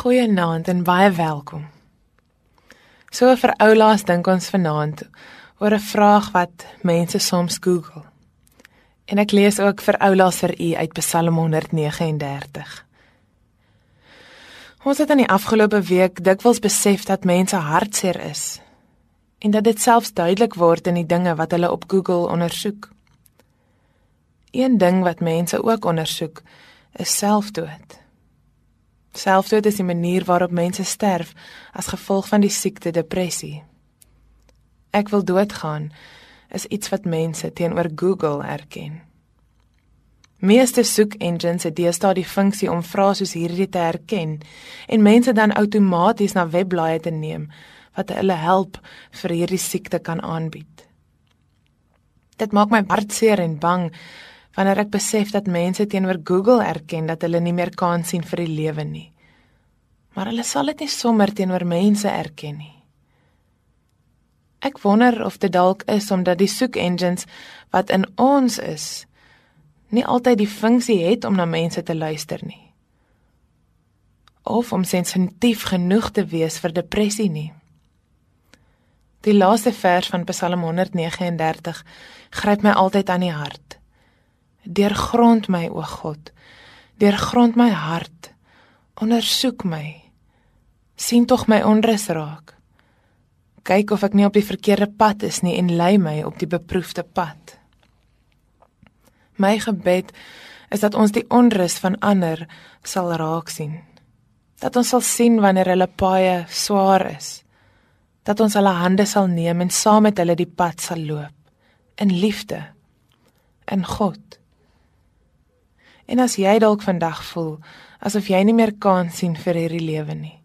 Goeienaand en baie welkom. So vir oulaas dink ons vanaand oor 'n vraag wat mense soms Google. En ek lees ook vir oulaas vir u uit Psalm 139. Ons het in die afgelope week dikwels besef dat mense hartseer is en dat dit selfs duidelik word in die dinge wat hulle op Google ondersoek. Een ding wat mense ook ondersoek is selfdood. Selfdood is die manier waarop mense sterf as gevolg van die siekte depressie. Ek wil doodgaan is iets wat mense teenoor Google erken. Meeste soek engines het deesdae die funksie om vrae soos hierdie te herken en mense dan outomaties na webblaaie te neem wat hulle help vir hierdie siekte kan aanbied. Dit maak my hartseer en bang wanneer ek besef dat mense teenoor Google erken dat hulle nie meer kans sien vir die lewe nie. Maar hulle sal dit nie sommer teenoor mense erken nie. Ek wonder of dit dalk is omdat die soek engines wat in ons is nie altyd die funksie het om na mense te luister nie. Of om sensitief genoeg te wees vir depressie nie. Die laaste vers van Psalm 139 gryp my altyd aan die hart. Deurgrond my, o God. Deurgrond my hart. Ondersoek my. sien tog my onrus raak. Kyk of ek nie op die verkeerde pad is nie en lei my op die beproefde pad. My gebed is dat ons die onrus van ander sal raak sien. Dat ons sal sien wanneer hulle paaie swaar is. Dat ons hulle hande sal neem en saam met hulle die pad sal loop in liefde in God. En as jy dalk vandag voel asof jy nie meer kans sien vir hierdie lewe nie,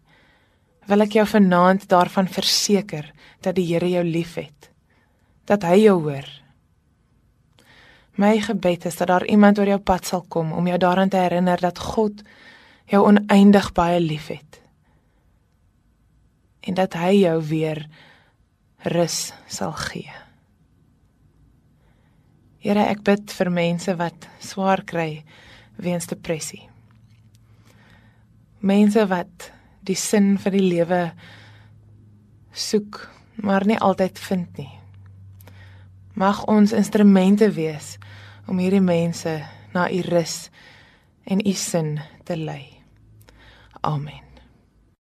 wil ek jou vanaand daarvan verseker dat die Here jou liefhet. Dat hy jou hoor. My gebed is dat daar iemand oor jou pad sal kom om jou daaraan te herinner dat God jou oneindig baie liefhet. En dat hy jou weer rus sal gee. Here, ek bid vir mense wat swaar kry weens depressie. Mense wat die sin vir die lewe soek, maar nie altyd vind nie. Mag ons instrumente wees om hierdie mense na u rus en u sin te lei. Amen.